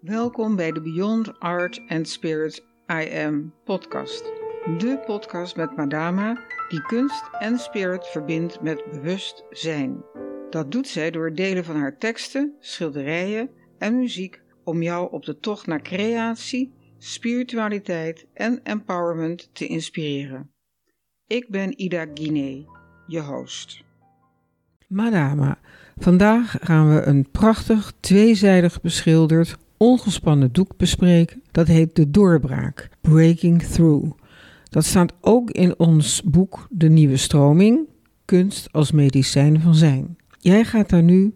Welkom bij de Beyond Art and Spirit I Am podcast. De podcast met Madama die kunst en spirit verbindt met bewustzijn. Dat doet zij door delen van haar teksten, schilderijen en muziek om jou op de tocht naar creatie, spiritualiteit en empowerment te inspireren. Ik ben Ida Guinee, je host. Madama, vandaag gaan we een prachtig tweezijdig beschilderd ongespannen doek bespreken. Dat heet De Doorbraak, Breaking Through. Dat staat ook in ons boek De Nieuwe Stroming, Kunst als Medicijn van Zijn. Jij gaat daar nu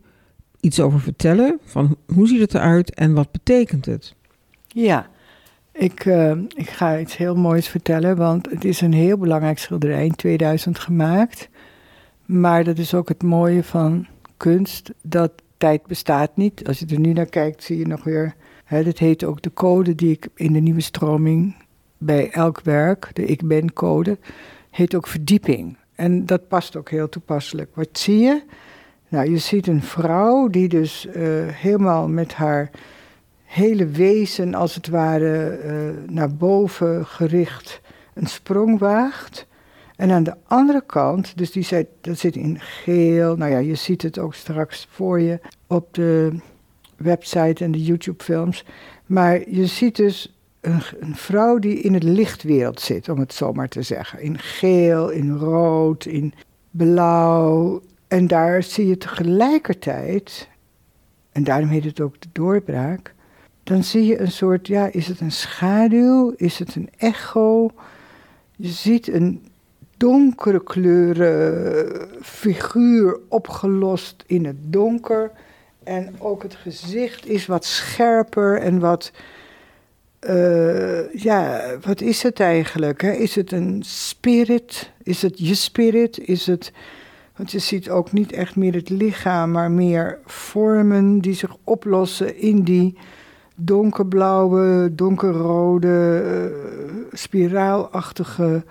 iets over vertellen, van hoe ziet het eruit en wat betekent het? Ja, ik, uh, ik ga iets heel moois vertellen, want het is een heel belangrijk schilderij in 2000 gemaakt. Maar dat is ook het mooie van kunst, dat tijd bestaat niet. Als je er nu naar kijkt, zie je nog weer. Hè, dit heet ook de code die ik in de nieuwe stroming bij elk werk, de ik ben code, heet ook verdieping. En dat past ook heel toepasselijk. Wat zie je? Nou, je ziet een vrouw die dus uh, helemaal met haar hele wezen, als het ware, uh, naar boven gericht een sprong waagt. En aan de andere kant, dus die zit, dat zit in geel. Nou ja, je ziet het ook straks voor je op de website en de YouTube-films. Maar je ziet dus een, een, vrouw die in het lichtwereld zit, om het zo maar te zeggen. In geel, in rood, in blauw. En daar zie je tegelijkertijd, en daarom heet het ook de doorbraak. Dan zie je een soort, ja, is het een schaduw? Is het een echo? Je ziet een donkere kleuren figuur opgelost in het donker. En ook het gezicht is wat scherper en wat. Uh, ja, wat is het eigenlijk? Hè? Is het een spirit? Is het je spirit? Is het. Want je ziet ook niet echt meer het lichaam, maar meer vormen die zich oplossen in die donkerblauwe, donkerrode, uh, spiraalachtige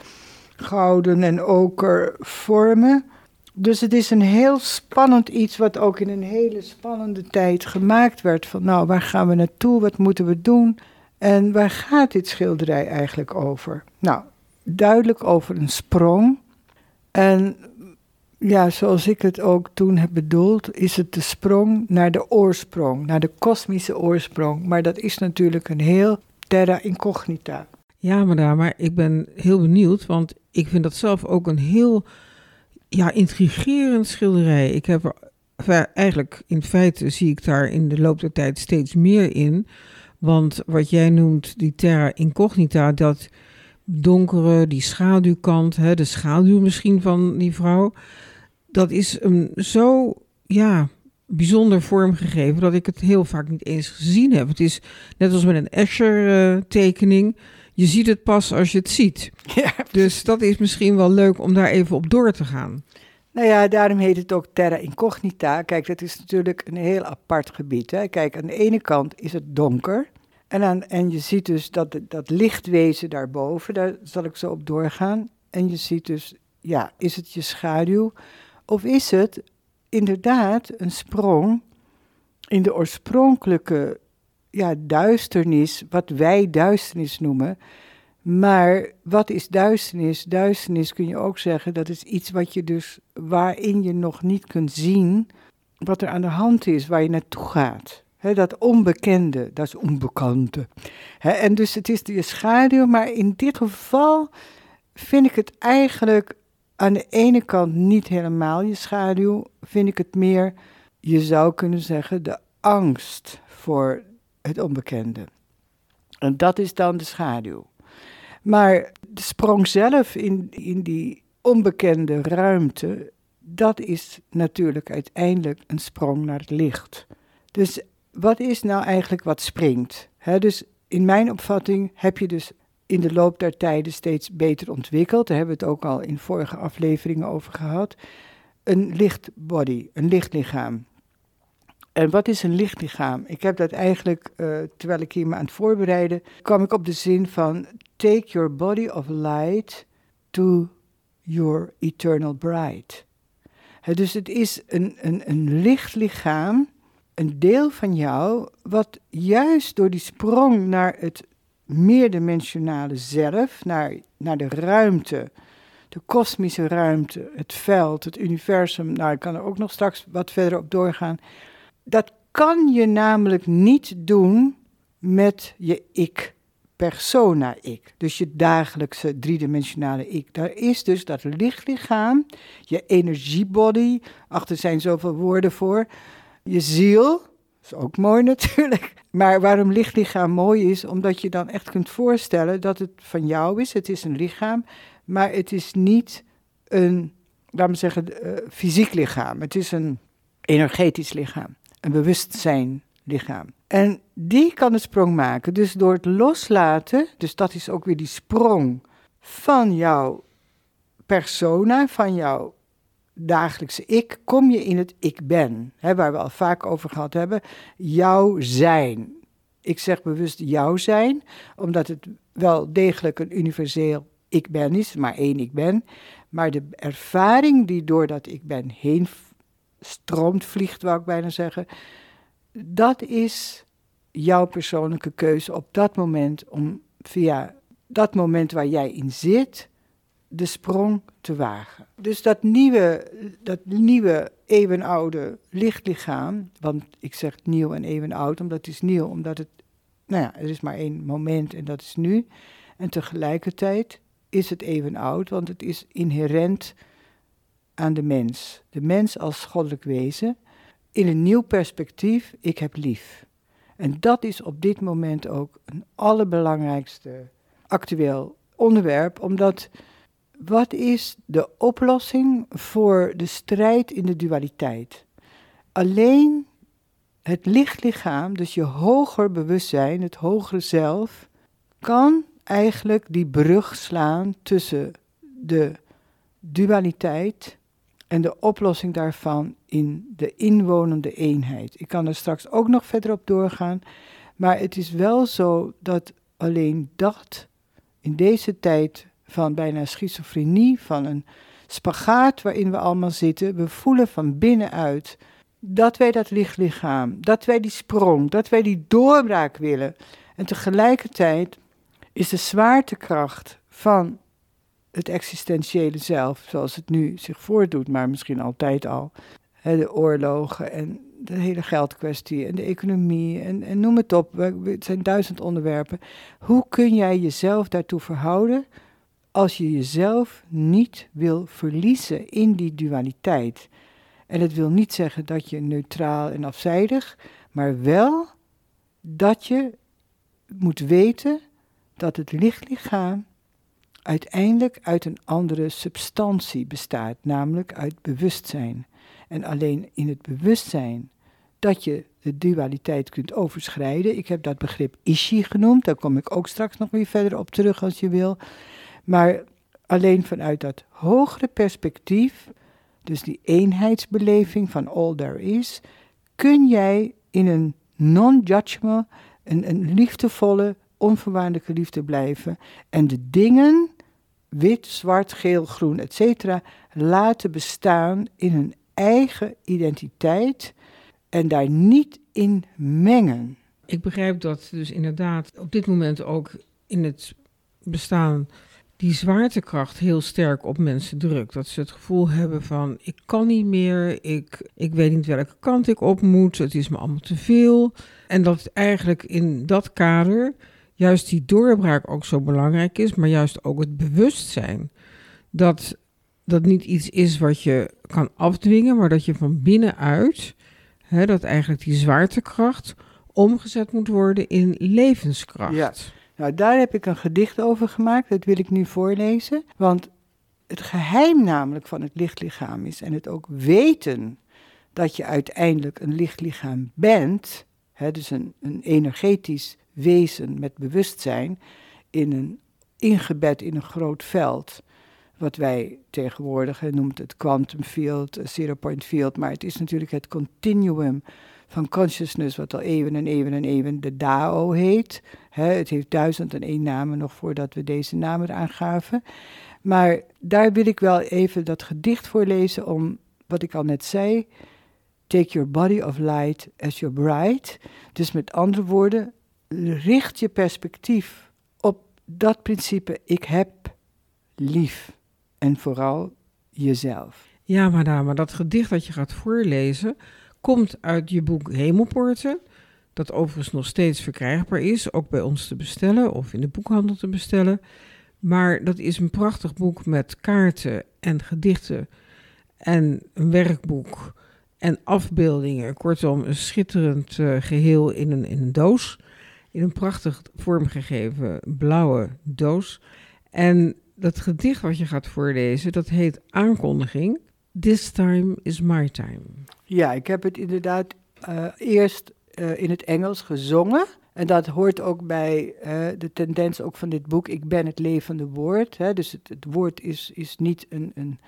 gouden en oker vormen. Dus het is een heel spannend iets wat ook in een hele spannende tijd gemaakt werd. Van nou, waar gaan we naartoe? Wat moeten we doen? En waar gaat dit schilderij eigenlijk over? Nou, duidelijk over een sprong. En ja, zoals ik het ook toen heb bedoeld, is het de sprong naar de oorsprong, naar de kosmische oorsprong. Maar dat is natuurlijk een heel terra incognita. Ja, maar, maar ik ben heel benieuwd, want ik vind dat zelf ook een heel ja, intrigerend schilderij. Ik heb eigenlijk in feite zie ik daar in de loop der tijd steeds meer in. Want wat jij noemt, die terra incognita, dat donkere, die schaduwkant, hè, de schaduw misschien van die vrouw, dat is een zo, ja, bijzonder vormgegeven dat ik het heel vaak niet eens gezien heb. Het is net als met een Escher-tekening. Uh, je ziet het pas als je het ziet. Ja, dus dat is misschien wel leuk om daar even op door te gaan. Nou ja, daarom heet het ook terra incognita. Kijk, dat is natuurlijk een heel apart gebied. Hè? Kijk, aan de ene kant is het donker. En, aan, en je ziet dus dat, dat lichtwezen daarboven, daar zal ik zo op doorgaan. En je ziet dus, ja, is het je schaduw? Of is het inderdaad een sprong in de oorspronkelijke ja, duisternis, wat wij duisternis noemen. Maar wat is duisternis? Duisternis kun je ook zeggen, dat is iets wat je dus, waarin je nog niet kunt zien wat er aan de hand is, waar je naartoe gaat. dat onbekende, dat is onbekante. en dus het is je schaduw, maar in dit geval vind ik het eigenlijk aan de ene kant niet helemaal je schaduw, vind ik het meer, je zou kunnen zeggen, de angst voor het onbekende. En dat is dan de schaduw. Maar de sprong zelf in, in die onbekende ruimte, dat is natuurlijk uiteindelijk een sprong naar het licht. Dus wat is nou eigenlijk wat springt? dus in mijn opvatting heb je dus in de loop der tijden steeds beter ontwikkeld. Daar hebben we het ook al in vorige afleveringen over gehad. Een lichtbody, een lichtlichaam. En wat is een lichtlichaam? Ik heb dat eigenlijk, uh, terwijl ik hier me aan het voorbereiden, kwam ik op de zin van take your body of light to your eternal bride. dus het is een, een, een lichtlichaam een deel van jou wat juist door die sprong naar het meerdimensionale zelf, naar, naar de ruimte, de kosmische ruimte, het veld, het universum. Nou, ik kan er ook nog straks wat verder op doorgaan. Dat kan je namelijk niet doen met je ik, persona ik. Dus je dagelijkse driedimensionale ik. Daar is dus dat lichtlichaam, je energiebody, achter zijn zoveel woorden voor, je ziel, is ook mooi natuurlijk. Maar waarom lichtlichaam mooi is, omdat je dan echt kunt voorstellen dat het van jou is. Het is een lichaam, maar het is niet een, laten we zeggen, uh, fysiek lichaam. Het is een energetisch lichaam, een bewustzijn lichaam. En die kan de sprong maken. Dus door het loslaten, dus dat is ook weer die sprong van jouw persona, van jouw dagelijkse ik, kom je in het ik ben. Hè, waar we al vaak over gehad hebben. Jouw zijn. Ik zeg bewust jouw zijn, omdat het wel degelijk een universeel ik ben is, maar één ik ben. Maar de ervaring die door dat ik ben heen stroomt, vliegt, wou ik bijna zeggen. Dat is jouw persoonlijke keuze op dat moment om via dat moment waar jij in zit, de sprong te wagen. Dus dat nieuwe, dat nieuwe eeuwenoude lichtlichaam, want ik zeg nieuw en eeuwenoud, omdat het is nieuw, omdat het, nou ja, er is maar één moment en dat is nu. En tegelijkertijd is het eeuwenoud, want het is inherent aan de mens. De mens als goddelijk wezen, in een nieuw perspectief, ik heb lief. En dat is op dit moment ook een allerbelangrijkste actueel onderwerp, omdat wat is de oplossing voor de strijd in de dualiteit? Alleen het lichtlichaam, dus je hoger bewustzijn, het hogere zelf, kan eigenlijk die brug slaan tussen de dualiteit en de oplossing daarvan in de inwonende eenheid. Ik kan er straks ook nog verder op doorgaan, maar het is wel zo dat alleen dat in deze tijd van bijna schizofrenie, van een spagaat waarin we allemaal zitten. We voelen van binnenuit dat wij dat lichtlichaam, dat wij die sprong, dat wij die doorbraak willen. En tegelijkertijd is de zwaartekracht van het existentiële zelf, zoals het nu zich voordoet, maar misschien altijd al, de oorlogen en de hele geldkwestie en de economie en, en noem het op, het zijn duizend onderwerpen. Hoe kun jij jezelf daartoe verhouden als je jezelf niet wil verliezen in die dualiteit. En het wil niet zeggen dat je neutraal en afzijdig, maar wel dat je moet weten dat het lichtlichaam uiteindelijk uit een andere substantie bestaat, namelijk uit bewustzijn. En alleen in het bewustzijn dat je de dualiteit kunt overschrijden. Ik heb dat begrip Ishi genoemd, daar kom ik ook straks nog weer verder op terug als je wil. Maar alleen vanuit dat hogere perspectief, dus die eenheidsbeleving van all there is, kun jij in een non-judgment, een, een liefdevolle, onvoorwaardelijke liefde blijven en de dingen, wit, zwart, geel, groen, etc., laten bestaan in hun eigen identiteit en daar niet in mengen. Ik begrijp dat dus inderdaad op dit moment ook in het bestaan die zwaartekracht heel sterk op mensen drukt. Dat ze het gevoel hebben van ik kan niet meer, ik, ik weet niet welke kant ik op moet, het is me allemaal te veel. En dat eigenlijk in dat kader juist die doorbraak ook zo belangrijk is, maar juist ook het bewustzijn. Dat dat niet iets is wat je kan afdwingen, maar dat je van binnenuit, hè, dat eigenlijk die zwaartekracht omgezet moet worden in levenskracht. Ja. Nou, daar heb ik een gedicht over gemaakt, dat wil ik nu voorlezen. Want het geheim namelijk van het lichtlichaam is, en het ook weten dat je uiteindelijk een lichtlichaam bent, hè, dus een, een energetisch wezen met bewustzijn, in een, ingebed in een groot veld, wat wij tegenwoordig noemen het quantum field, zero point field, maar het is natuurlijk het continuum van consciousness, wat al eeuwen en eeuwen en eeuwen de Dao heet. het heeft duizend en één namen nog voordat we deze naam eraan gaven. Maar daar wil ik wel even dat gedicht voor lezen om, wat ik al net zei, Take your body of light as your bride. Dus met andere woorden, richt je perspectief op dat principe: ik heb lief. En vooral jezelf. Ja, madame, dat gedicht dat je gaat voorlezen komt uit je boek Hemelpoorten. Dat overigens nog steeds verkrijgbaar is, ook bij ons te bestellen of in de boekhandel te bestellen. Maar dat is een prachtig boek met kaarten en gedichten en een werkboek en afbeeldingen. Kortom, een schitterend uh, geheel in een, in een doos. In een prachtig vormgegeven blauwe doos. En dat gedicht wat je gaat voorlezen, dat heet Aankondiging. This time is my time. Ja, ik heb het inderdaad uh, eerst uh, in het Engels gezongen. En dat hoort ook bij uh, de tendens ook van dit boek. Ik ben het levende woord. Hè? Dus het, het, woord is, is niet een, een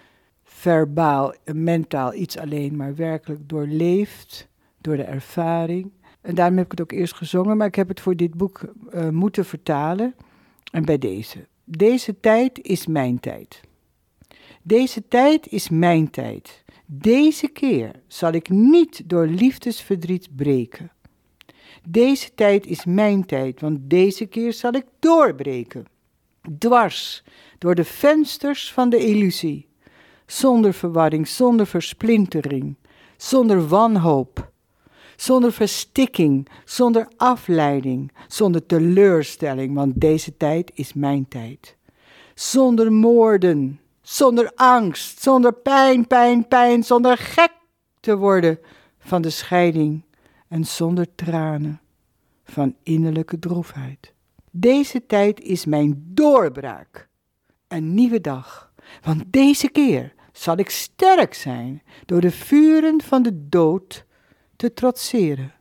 verbaal, een mentaal iets alleen, maar werkelijk doorleefd door de ervaring. En daarom heb ik het ook eerst gezongen, maar ik heb het voor dit boek uh, moeten vertalen. En bij deze. Deze tijd is mijn tijd. Deze tijd is mijn tijd. Deze keer zal ik niet door liefdesverdriet breken. Deze tijd is mijn tijd, want deze keer zal ik doorbreken. Dwars door de vensters van de illusie. Zonder verwarring, zonder versplintering, zonder wanhoop, zonder verstikking, zonder afleiding, zonder teleurstelling, want deze tijd is mijn tijd. Zonder moorden, zonder angst, zonder pijn, pijn, pijn, zonder gek te worden van de scheiding en zonder tranen van innerlijke droefheid. Deze tijd is mijn doorbraak, een nieuwe dag, want deze keer zal ik sterk zijn door de vuren van de dood te trotseren.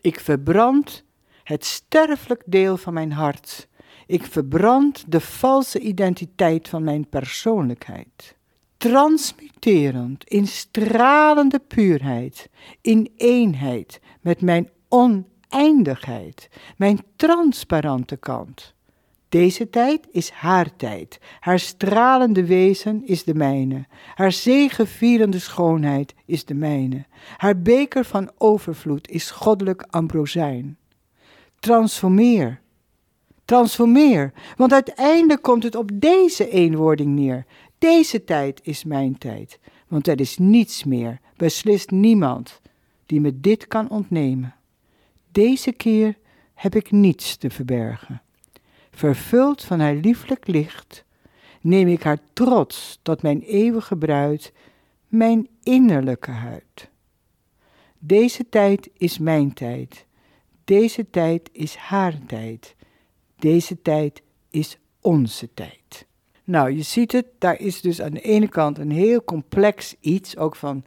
Ik verbrand het sterfelijk deel van mijn hart. Ik verbrand de valse identiteit van mijn persoonlijkheid. Transmuterend in stralende puurheid, in eenheid met mijn oneindigheid, mijn transparante kant. Deze tijd is haar tijd. Haar stralende wezen is de mijne. Haar zegevierende schoonheid is de mijne. Haar beker van overvloed is goddelijk ambrosijn. Transformeer. Transformeer, want uiteindelijk komt het op deze eenwording neer. Deze tijd is mijn tijd, want er is niets meer, beslist niemand, die me dit kan ontnemen. Deze keer heb ik niets te verbergen. Vervuld van haar lieflijk licht, neem ik haar trots tot mijn eeuwige bruid, mijn innerlijke huid. Deze tijd is mijn tijd. Deze tijd is haar tijd. Deze tijd is onze tijd. Nou, je ziet het, daar is dus aan de ene kant een heel complex iets, ook van,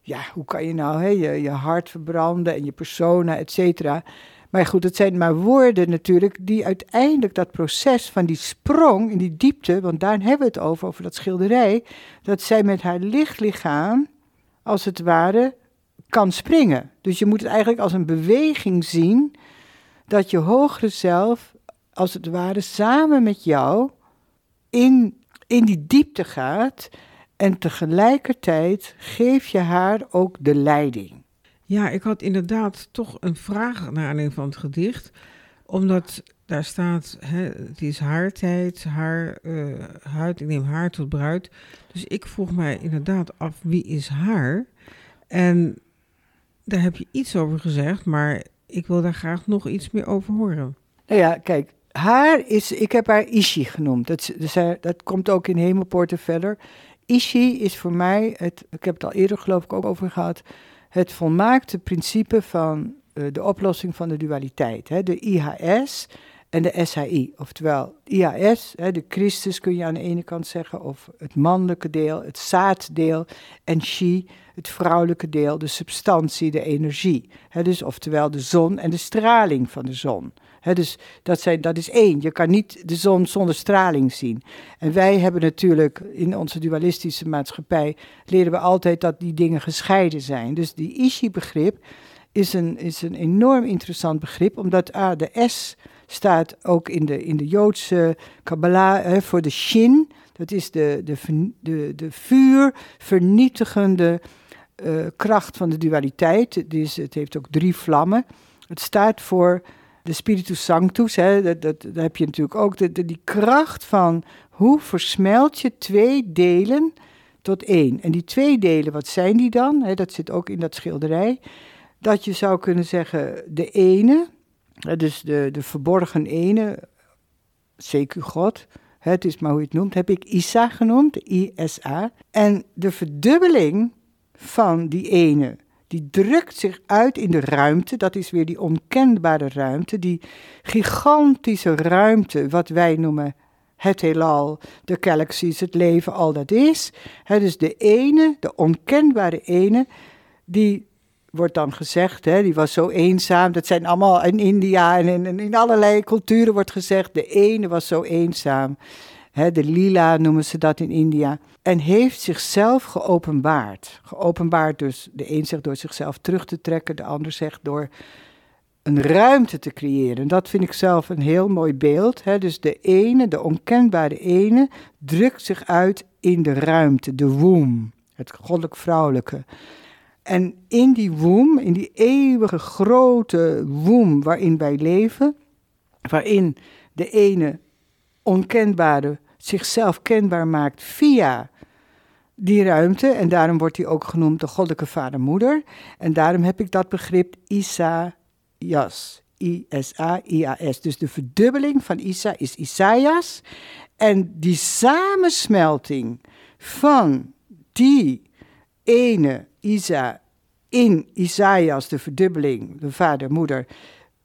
ja, hoe kan je nou hè, je, je hart verbranden en je persona, et cetera. Maar goed, het zijn maar woorden natuurlijk die uiteindelijk dat proces van die sprong in die diepte, want daar hebben we het over, over dat schilderij, dat zij met haar lichtlichaam, als het ware, kan springen. Dus je moet het eigenlijk als een beweging zien dat je hogere zelf, als het ware, samen met jou in, in die diepte gaat en tegelijkertijd geef je haar ook de leiding. Ja, ik had inderdaad toch een vraag naar aanleiding van het gedicht. Omdat daar staat, hè, het is haar tijd, haar uh, huid, ik neem haar tot bruid. Dus ik vroeg mij inderdaad af, wie is haar? En daar heb je iets over gezegd, maar ik wil daar graag nog iets meer over horen. Nou ja, kijk, haar is, ik heb haar Ishi genoemd. Dat, dat komt ook in Hemelpoorten verder. Ishi is voor mij, het, ik heb het al eerder geloof ik ook over gehad, het volmaakte principe van uh, de oplossing van de dualiteit. Hè? De IHS en de SHI. Oftewel, IHS, hè, de Christus kun je aan de ene kant zeggen, of het mannelijke deel, het zaaddeel, en Chi, het vrouwelijke deel, de substantie, de energie. Hè, dus oftewel de zon en de straling van de zon. Dus dat, zijn, dat is één. Je kan niet de zon zonder straling zien. En wij hebben natuurlijk in onze dualistische maatschappij leren we altijd dat die dingen gescheiden zijn. Dus die Ishi-begrip is een, is een enorm interessant begrip, omdat A, de S staat ook in de, in de Joodse Kabbalah voor de Shin. Dat is de, de, de, de vuur vernietigende uh, kracht van de dualiteit. Is, het heeft ook drie vlammen. Het staat voor de Spiritus Sanctus. Hè, dat, dat, dat heb je natuurlijk ook. De, die kracht van hoe versmelt je twee delen tot één. En die twee delen, wat zijn die dan? Hè, dat zit ook in dat schilderij. Dat je zou kunnen zeggen, de ene, dus de, de verborgen ene, CQ God, het is maar hoe je het noemt, heb ik Isa genoemd, de ISA. En de verdubbeling van die ene, die drukt zich uit in de ruimte. Dat is weer die onkenbare ruimte, die gigantische ruimte, wat wij noemen het heelal, de galaxies, het leven, al dat is. Het is de ene, de onkenbare ene, die wordt dan gezegd, die was zo eenzaam. Dat zijn allemaal in India en in, in allerlei culturen wordt gezegd, de ene was zo eenzaam. De lila noemen ze dat in India. En heeft zichzelf geopenbaard. Geopenbaard dus, de een zegt door zichzelf terug te trekken, de ander zegt door een ruimte te creëren. Dat vind ik zelf een heel mooi beeld. Dus de ene, de onkenbare ene, drukt zich uit in de ruimte, de womb, het goddelijk-vrouwelijke. En in die womb, in die eeuwige grote womb waarin wij leven, waarin de ene onkenbare zichzelf kenbaar maakt via die ruimte, en daarom wordt hij ook genoemd de goddelijke vader-moeder. En daarom heb ik dat begrip Isa Isaias. I-S-A-I-A-S. Dus de verdubbeling van Isa is Isaias. En die samensmelting van die ene Isa in Isaias, de verdubbeling, de vader, moeder,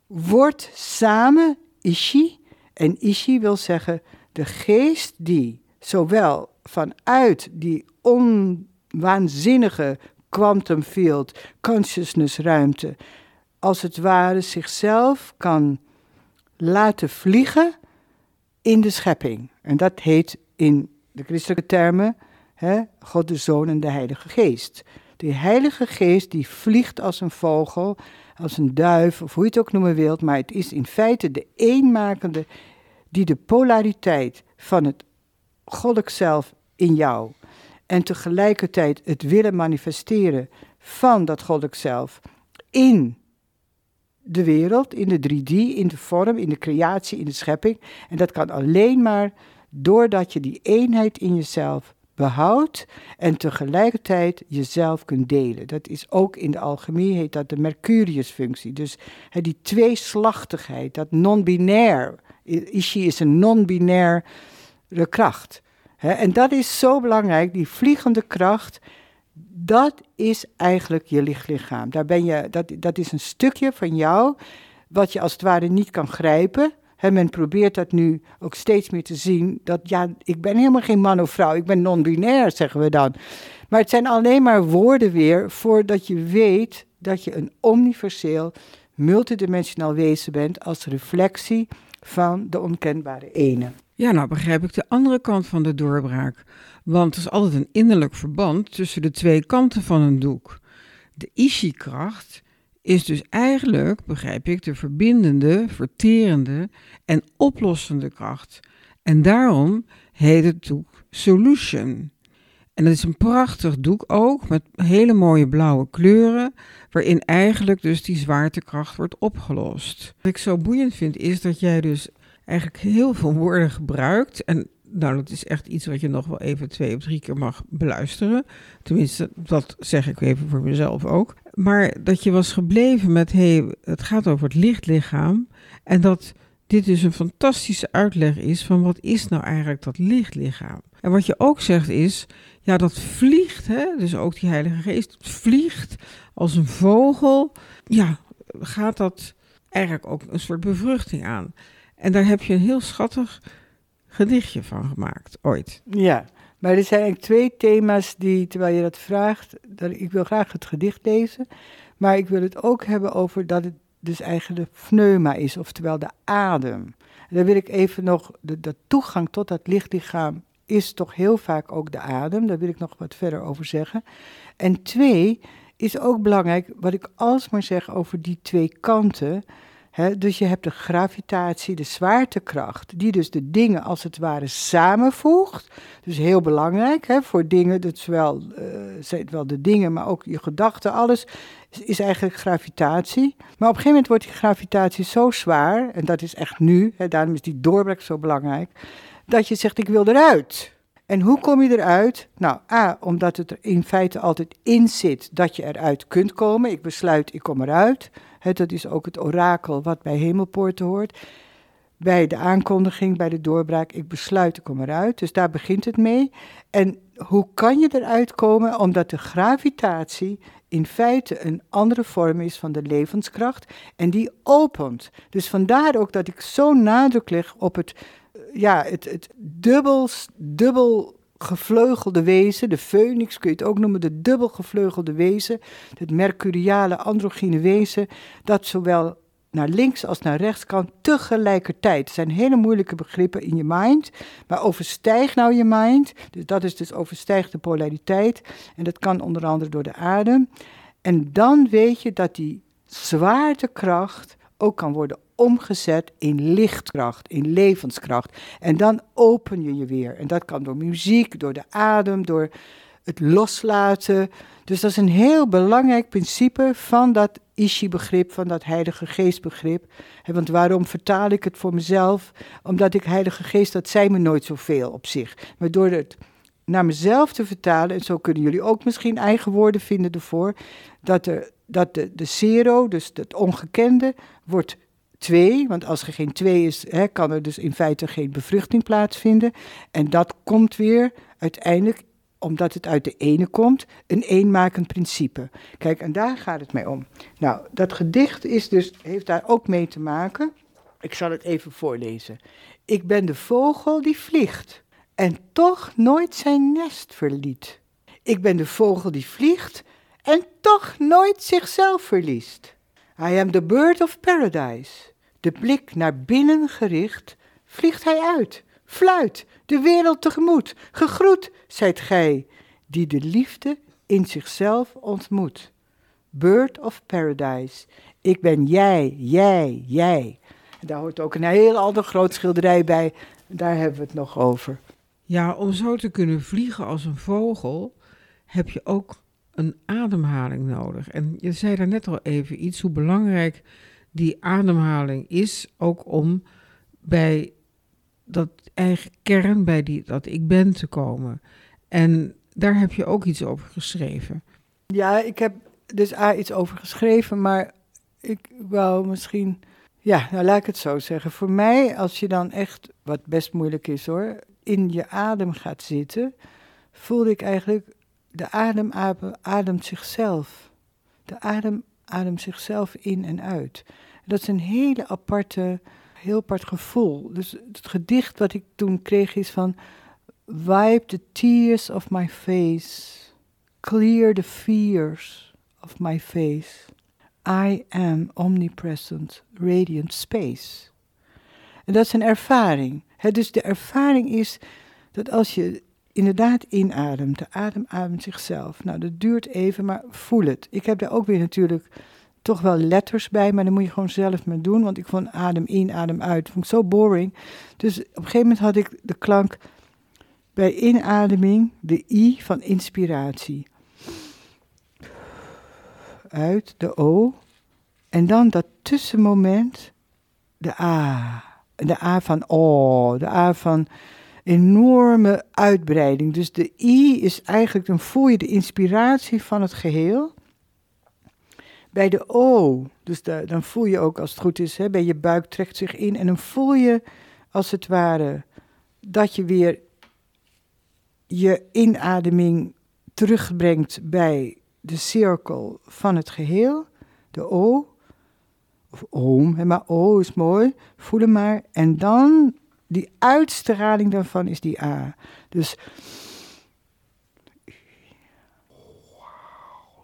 wordt samen Ishi. En Ishi wil zeggen de geest die zowel vanuit die onwaanzinnige quantum field, consciousness ruimte, als het ware zichzelf kan laten vliegen in de schepping. En dat heet in de christelijke termen hè, God de Zoon en de Heilige Geest. De Heilige Geest die vliegt als een vogel, als een duif, of hoe je het ook noemen wilt, maar het is in feite de eenmakende die de polariteit van het goddelijk zelf in jou en tegelijkertijd het willen manifesteren van dat goddelijk zelf in de wereld, in de 3D, in de vorm, in de creatie, in de schepping. En dat kan alleen maar doordat je die eenheid in jezelf behoudt en tegelijkertijd jezelf kunt delen. Dat is ook in de alchemie, heet dat de Mercurius-functie. Dus hè, die tweeslachtigheid, dat non-binair. Ishi is een non-binaire kracht. En dat is zo belangrijk, die vliegende kracht dat is eigenlijk je lichtlichaam. Daar ben je, dat, dat is een stukje van jou wat je als het ware niet kan grijpen. He, men probeert dat nu ook steeds meer te zien. Dat ja, ik ben helemaal geen man of vrouw, ik ben non-binair, zeggen we dan. Maar het zijn alleen maar woorden weer voordat je weet dat je een omniverseel, multidimensionaal wezen bent als reflectie van de onkenbare ene. Ja, nou begrijp ik de andere kant van de doorbraak. Want er is altijd een innerlijk verband tussen de twee kanten van een doek. De Ishi-kracht is dus eigenlijk, begrijp ik, de verbindende, verterende en oplossende kracht. En daarom heet het doek Solution. En dat is een prachtig doek ook, met hele mooie blauwe kleuren, waarin eigenlijk dus die zwaartekracht wordt opgelost. Wat ik zo boeiend vind, is dat jij dus eigenlijk heel veel woorden gebruikt. En nou, dat is echt iets wat je nog wel even twee of drie keer mag beluisteren. Tenminste, dat zeg ik even voor mezelf ook. Maar dat je was gebleven met, hé, hey, het gaat over het lichtlichaam. En dat dit dus een fantastische uitleg is van wat is nou eigenlijk dat lichtlichaam. En wat je ook zegt is, ja, dat vliegt, hè, dus ook die Heilige Geest, vliegt als een vogel. Ja, gaat dat eigenlijk ook een soort bevruchting aan. En daar heb je een heel schattig gedichtje van gemaakt, ooit. Ja, maar er zijn eigenlijk twee thema's die, terwijl je dat vraagt, dat, ik wil graag het gedicht lezen, maar ik wil het ook hebben over dat het dus eigenlijk de pneuma is, oftewel de adem. En wil ik even nog, de, de toegang tot dat lichtlichaam is toch heel vaak ook de adem, daar wil ik nog wat verder over zeggen. En twee, is ook belangrijk, wat ik alsmaar zeg over die twee kanten, dus je hebt de gravitatie, de zwaartekracht, die dus de dingen als het ware samenvoegt. Dus heel belangrijk voor dingen, dat wel, uh, zijn wel de dingen, maar ook je gedachten, alles is, eigenlijk gravitatie. Maar op een gegeven moment wordt die gravitatie zo zwaar, en dat is echt nu, daarom is die doorbraak zo belangrijk, dat je zegt ik wil eruit. En hoe kom je eruit? Nou, A, omdat het er in feite altijd in zit dat je eruit kunt komen. Ik besluit, ik kom eruit. dat is ook het orakel wat bij hemelpoorten hoort. Bij de aankondiging, bij de doorbraak, ik besluit, ik kom eruit. Dus daar begint het mee. En hoe kan je eruit komen? Omdat de gravitatie in feite een andere vorm is van de levenskracht en die opent. Dus vandaar ook dat ik zo nadruk leg op het ja, het, het dubbel, dubbel gevleugelde wezen, de phoenix kun je het ook noemen, de dubbel gevleugelde wezen, het mercuriale androgyne wezen, dat zowel naar links als naar rechts kan tegelijkertijd. Het zijn hele moeilijke begrippen in je mind, maar overstijg nou je mind, dus dat is dus overstijgt de polariteit en dat kan onder andere door de adem. En dan weet je dat die zwaartekracht ook kan worden omgezet in lichtkracht, in levenskracht. En dan open je je weer. En dat kan door muziek, door de adem, door het loslaten. Dus dat is een heel belangrijk principe van dat Ishi-begrip, van dat Heilige Geest-begrip. Want waarom vertaal ik het voor mezelf? Omdat ik Heilige Geest, dat zei me nooit zoveel op zich. Maar door het naar mezelf te vertalen, en zo kunnen jullie ook misschien eigen woorden vinden ervoor, dat, er, dat de, de zero, dus het ongekende, wordt twee, want als er geen twee is, hè, kan er dus in feite geen bevruchting plaatsvinden. En dat komt weer uiteindelijk, omdat het uit de ene komt, een eenmakend principe. Kijk, en daar gaat het mee om. Nou, dat gedicht is dus, heeft daar ook mee te maken. Ik zal het even voorlezen. Ik ben de vogel die vliegt en toch nooit zijn nest verliet. Ik ben de vogel die vliegt en toch nooit zichzelf verliest. I am the bird of paradise. De blik naar binnen gericht, vliegt hij uit, fluit, de wereld tegemoet. Gegroet, zijt gij, die de liefde in zichzelf ontmoet. Bird of paradise, ik ben jij, jij, jij. daar hoort ook een heel ander groot schilderij bij, daar hebben we het nog over. Ja, om zo te kunnen vliegen als een vogel heb je ook een ademhaling nodig. En je zei daar net al even iets, hoe belangrijk die ademhaling is, ook om bij dat eigen kern, bij die, dat ik ben te komen. En daar heb je ook iets over geschreven. Ja, ik heb dus A iets over geschreven, maar ik wou misschien. Ja, nou laat ik het zo zeggen. Voor mij, als je dan echt, wat best moeilijk is hoor, in je adem gaat zitten, voelde ik eigenlijk de adem ademt zichzelf. De adem ademt zichzelf in en uit. Dat is een hele aparte, heel apart gevoel. Dus het gedicht wat ik toen kreeg is van... Wipe the tears of my face. Clear the fears of my face. I am omnipresent, radiant space. En dat is een ervaring. dus de ervaring is dat als je inderdaad inademt. De adem ademt zichzelf. Nou, dat duurt even, maar voel het. Ik heb daar ook weer natuurlijk toch wel letters bij, maar dan moet je gewoon zelf maar doen. Want ik vond adem in, adem uit. vond ik zo boring. Dus op een gegeven moment had ik de klank bij inademing, de I van inspiratie. Uit, de O. En dan dat tussenmoment, de A. De A van O, de A van enorme uitbreiding. Dus de I is eigenlijk, dan voel je de inspiratie van het geheel. Bij de O, dus dan voel je ook als het goed is, hè, bij je buik trekt zich in en dan voel je als het ware dat je weer je inademing terugbrengt bij de cirkel van het geheel, de O, of oom, maar O is mooi, voel hem maar. En dan die uitstraling daarvan is die A. Dus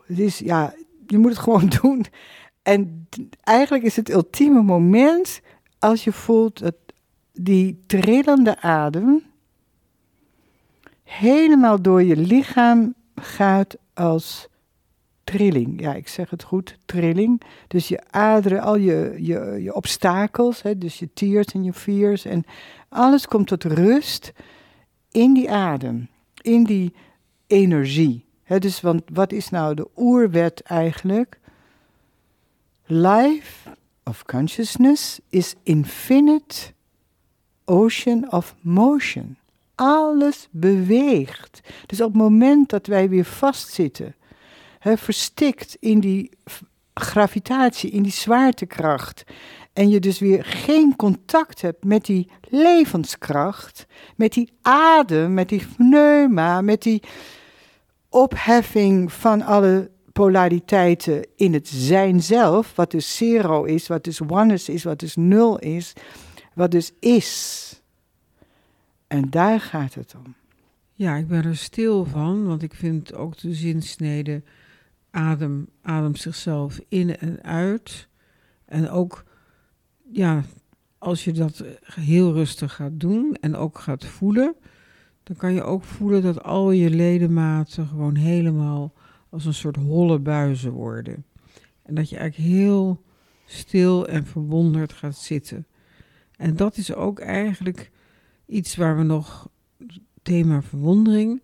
het is, ja, je moet het gewoon doen. En eigenlijk is het ultieme moment als je voelt dat die trillende adem helemaal door je lichaam gaat als trilling. Ja, ik zeg het goed, trilling. Dus je aderen, al je, je, je obstakels, hè, dus je tears en je fears en alles komt tot rust in die adem, in die energie. Dus want wat is nou de oerwet eigenlijk? Life of consciousness is infinite ocean of motion. Alles beweegt. Dus op het moment dat wij weer vastzitten, verstikt in die gravitatie, in die zwaartekracht, en je dus weer geen contact hebt met die levenskracht, met die adem, met die pneuma, met die opheffing van alle polariteiten in het zijn zelf, wat dus zero is, wat dus oneness is, wat dus nul is, wat dus is. En daar gaat het om. Ja, ik ben er stil van, want ik vind ook de zinsnede adem, adem zichzelf in en uit. En ook, ja, als je dat heel rustig gaat doen en ook gaat voelen, dan kan je ook voelen dat al je ledematen gewoon helemaal als een soort holle buizen worden. En dat je eigenlijk heel stil en verwonderd gaat zitten. En dat is ook eigenlijk iets waar we nog, thema verwondering,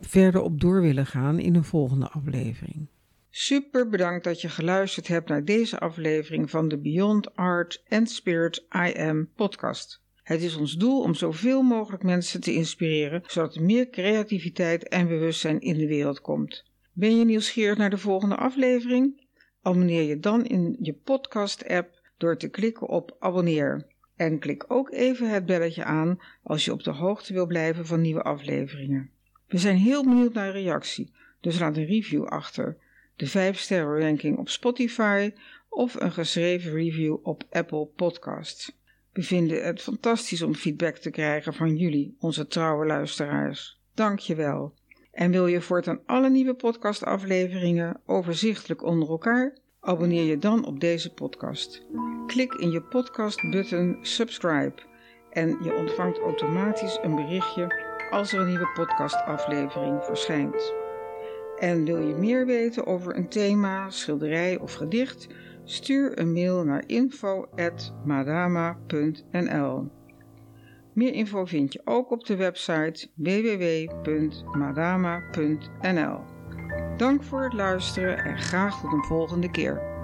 verder op door willen gaan in een volgende aflevering. Super bedankt dat je geluisterd hebt naar deze aflevering van de Beyond Art and Spirit I Am podcast. Het is ons doel om zoveel mogelijk mensen te inspireren, zodat er meer creativiteit en bewustzijn in de wereld komt. Ben je nieuwsgierig naar de volgende aflevering? Abonneer je dan in je podcast-app door te klikken op abonneer. En klik ook even het belletje aan als je op de hoogte wil blijven van nieuwe afleveringen. We zijn heel benieuwd naar reactie, dus laat een review achter, de 5 sterren ranking op Spotify of een geschreven review op Apple Podcasts. We vinden het fantastisch om feedback te krijgen van jullie, onze trouwe luisteraars. Dank je wel. En wil je voortaan alle nieuwe podcastafleveringen overzichtelijk onder elkaar? Abonneer je dan op deze podcast. Klik in je podcast-button subscribe en je ontvangt automatisch een berichtje als er een nieuwe podcastaflevering verschijnt. En wil je meer weten over een thema, schilderij of gedicht? Stuur een mail naar info@madama.nl. Meer info vind je ook op de website www.madama.nl. Dank voor het luisteren en graag tot een volgende keer.